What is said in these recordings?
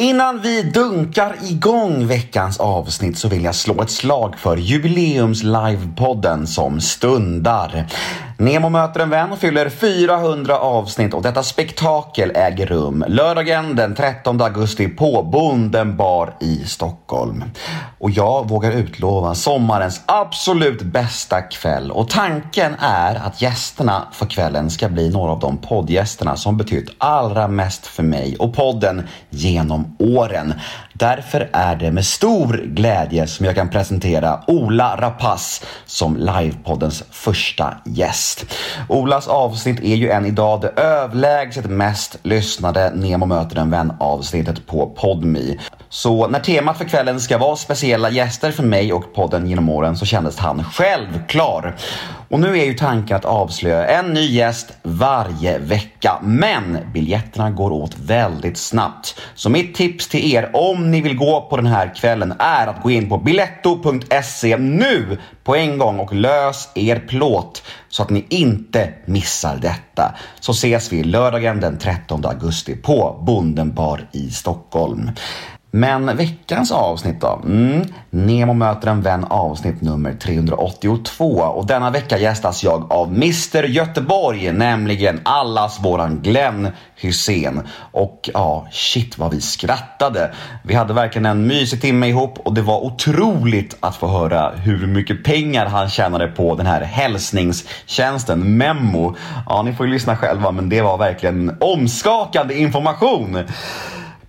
Innan vi dunkar igång veckans avsnitt så vill jag slå ett slag för jubileums-livepodden som stundar. Nemo möter en vän och fyller 400 avsnitt och detta spektakel äger rum lördagen den 13 augusti på Bonden bar i Stockholm. Och jag vågar utlova sommarens absolut bästa kväll och tanken är att gästerna för kvällen ska bli några av de poddgästerna som betytt allra mest för mig och podden genom åren. Därför är det med stor glädje som jag kan presentera Ola Rapace som livepoddens första gäst. Olas avsnitt är ju än idag det överlägset mest lyssnade Nemo möter en vän avsnittet på Podmi. Så när temat för kvällen ska vara speciella gäster för mig och podden genom åren så kändes han självklar. Och nu är ju tanken att avslöja en ny gäst varje vecka. Men biljetterna går åt väldigt snabbt. Så mitt tips till er om ni vill gå på den här kvällen är att gå in på biletto.se nu på en gång och lös er plåt så att ni inte missar detta. Så ses vi lördagen den 13 augusti på Bondenbar i Stockholm. Men veckans avsnitt då? Mm. Nemo möter en vän avsnitt nummer 382 och denna vecka gästas jag av Mr Göteborg, nämligen allas våran Glenn Hussein. Och ja, shit vad vi skrattade. Vi hade verkligen en mysig timme ihop och det var otroligt att få höra hur mycket pengar han tjänade på den här hälsningstjänsten Memo. Ja, ni får ju lyssna själva, men det var verkligen omskakande information.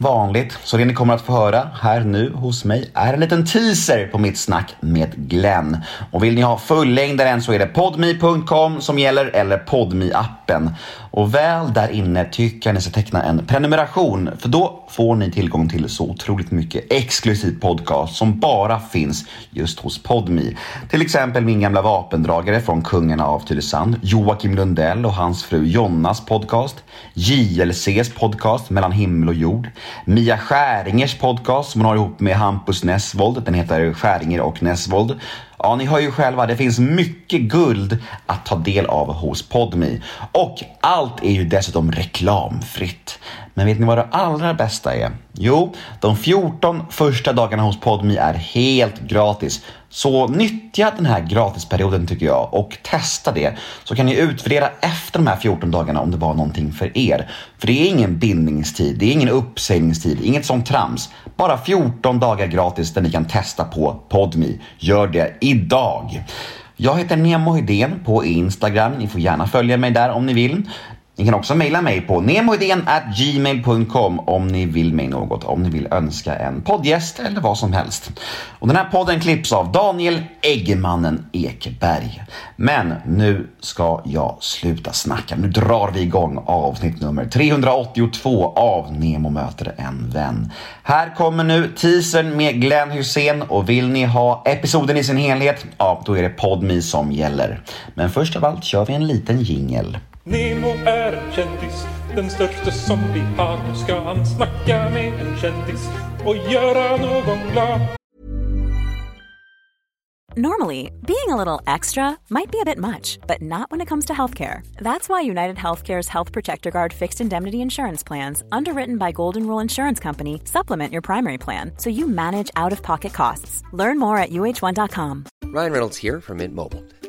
vanligt. Så det ni kommer att få höra här nu hos mig är en liten teaser på mitt snack med Glenn. Och vill ni ha fullängdaren så är det podme.com som gäller eller podme appen och väl där inne tycker jag ni ska teckna en prenumeration för då får ni tillgång till så otroligt mycket exklusiv podcast som bara finns just hos Podme. Till exempel min gamla vapendragare från Kungarna av Tylösand, Joakim Lundell och hans fru Jonnas podcast, JLCs podcast Mellan himmel och jord, Mia Skäringers podcast som hon har ihop med Hampus Nessvold. Den heter Skäringer och Nessvold. Ja, ni hör ju själva, det finns mycket guld att ta del av hos Podme. Och allt är ju dessutom reklamfritt. Men vet ni vad det allra bästa är? Jo, de 14 första dagarna hos Podme är helt gratis. Så nyttja den här gratisperioden tycker jag och testa det. Så kan ni utvärdera efter de här 14 dagarna om det var någonting för er. För det är ingen bindningstid, det är ingen uppsägningstid, inget sånt trams. Bara 14 dagar gratis där ni kan testa på Podme. Gör det idag! Jag heter Nemo Hedén på Instagram. Ni får gärna följa mig där om ni vill. Ni kan också mejla mig på gmail.com om ni vill mig något, om ni vill önska en poddgäst eller vad som helst. Och den här podden klipps av Daniel Eggemannen Ekberg. Men nu ska jag sluta snacka. Nu drar vi igång avsnitt nummer 382 av Nemo möter en vän. Här kommer nu teasern med Glenn Hussein och vill ni ha episoden i sin helhet, ja då är det Podme som gäller. Men först av allt kör vi en liten jingel. Nemo är en kändis, den största som vi har. Nu ska han snacka med en kändis och göra någon glad. Normally, being a little extra might be a bit much, but not when it comes to healthcare. That's why United Healthcare's Health Protector Guard fixed indemnity insurance plans, underwritten by Golden Rule Insurance Company, supplement your primary plan so you manage out of pocket costs. Learn more at uh1.com. Ryan Reynolds here from Mint Mobile.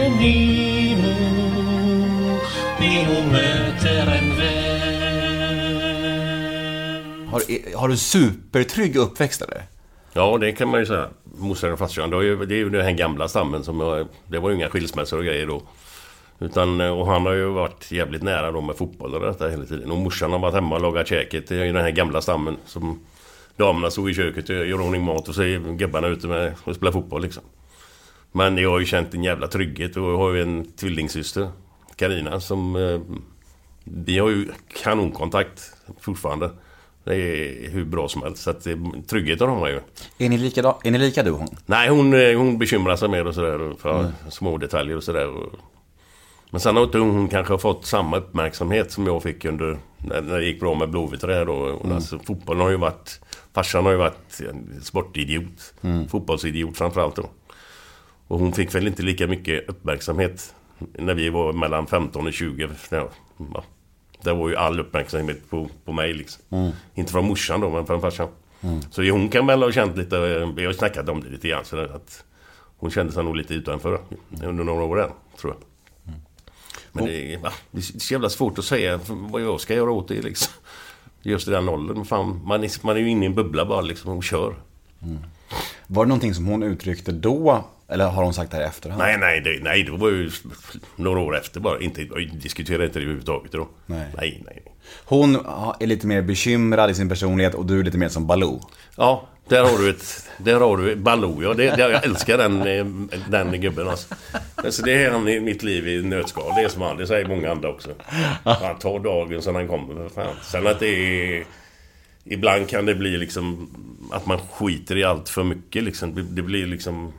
Nemo. Nemo möter en vän. Har, har du supertrygg uppväxt eller? Ja, det kan man ju säga. Morsan och farsan, det är ju, det är ju den här gamla stammen som... Jag, det var ju inga skilsmässor och grejer då. Utan, och han har ju varit jävligt nära då med fotboll och detta hela tiden. Och morsan har varit hemma och lagat käket. Det är ju den här gamla stammen som... Damerna stod i köket och gör ordning mat och så är gubbarna ute med och spelar fotboll liksom. Men jag har ju känt en jävla trygghet och jag har ju en tvillingsyster, Karina som... Eh, vi har ju kanonkontakt fortfarande. Det är hur bra som helst. Så att tryggheten har man ju. Är ni lika, är ni lika du och hon? Nej, hon, eh, hon bekymrar sig mer och sådär. För mm. små detaljer och sådär. Men sen har inte hon kanske fått samma uppmärksamhet som jag fick under... När, när det gick bra med Blåvitt och det här då. Mm. Alltså, fotbollen har ju varit... Farsan har ju varit sportidiot. Mm. Fotbollsidiot framförallt då. Och hon fick väl inte lika mycket uppmärksamhet när vi var mellan 15 och 20. Ja, det var ju all uppmärksamhet på, på mig liksom. Mm. Inte från morsan då, men från farsan. Mm. Så hon kan väl ha känt lite, vi har snackat om det lite grann, så att hon kände sig nog lite utanför under några år där, tror jag. Mm. Men det är, det är så jävla svårt att säga vad jag ska göra åt det liksom. Just i den åldern. Fan, man, är, man är ju inne i en bubbla bara liksom och kör. Mm. Var det någonting som hon uttryckte då eller har hon sagt det här i efterhand? Nej, nej, det, nej, det var ju några år efter bara. Inte, diskuterade inte det överhuvudtaget då. Nej. nej, nej. Hon är lite mer bekymrad i sin personlighet och du är lite mer som Baloo. Ja, där har du ett... Där har du Baloo, ja. Det, det, jag älskar den, eh, den gubben alltså. alltså. Det är han i mitt liv i nötskal. Det är som han. Det säger många andra också. Han tar dagen som han kommer. Fan. Sen att det är... Ibland kan det bli liksom... Att man skiter i allt för mycket liksom. Det blir liksom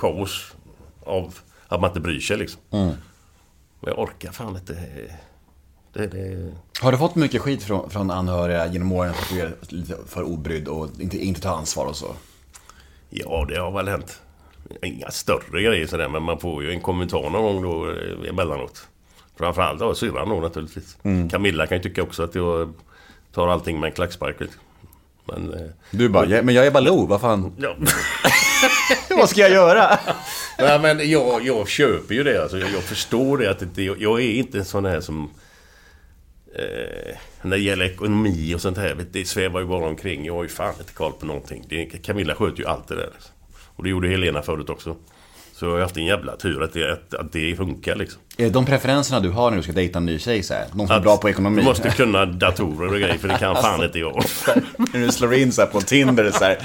kaos av att man inte bryr sig liksom. Mm. jag orkar fan inte. Det, det... Har du fått mycket skit från, från anhöriga genom åren för att du är lite för obrydd och inte, inte tar ansvar och så? Ja, det har väl hänt. Inga större grejer sådär, men man får ju en kommentar någon gång då eh, emellanåt. Framförallt av syrran då naturligtvis. Mm. Camilla kan ju tycka också att jag tar allting med en klackspark. Men, eh, du bara, och, men jag är Baloo, vad fan? Ja. vad ska jag göra? Nej, men jag, jag köper ju det. Alltså, jag, jag förstår det. att det, jag, jag är inte en sån här som... Eh, när det gäller ekonomi och sånt här, det svävar ju bara omkring. Jag har ju fan inte koll på någonting. Det, Camilla sköter ju allt det där. Och det gjorde Helena förut också. Så jag har haft en jävla tur att det, att, att det funkar liksom. Är de preferenserna du har när du ska dejta en ny tjej så här? Någon som är bra på ekonomi? Du måste kunna datorer och grejer för det kan alltså, fan inte jag. när du slår in så på Tinder så här.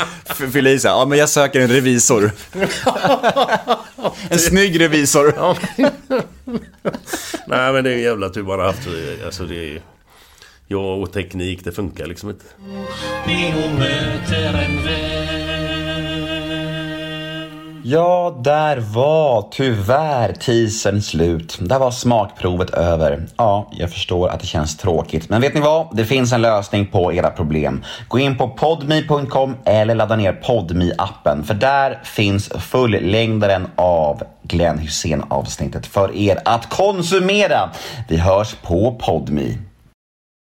Fyll i så här, ja men jag söker en revisor. en snygg revisor. Nej men det är en jävla tur man har haft. Alltså det är... Jag och teknik, det funkar liksom inte. Ja, där var tyvärr teasern slut. Där var smakprovet över. Ja, jag förstår att det känns tråkigt. Men vet ni vad? Det finns en lösning på era problem. Gå in på podme.com eller ladda ner podme appen För där finns fullängdaren av Glenn Hussein avsnittet för er att konsumera. Vi hörs på podme.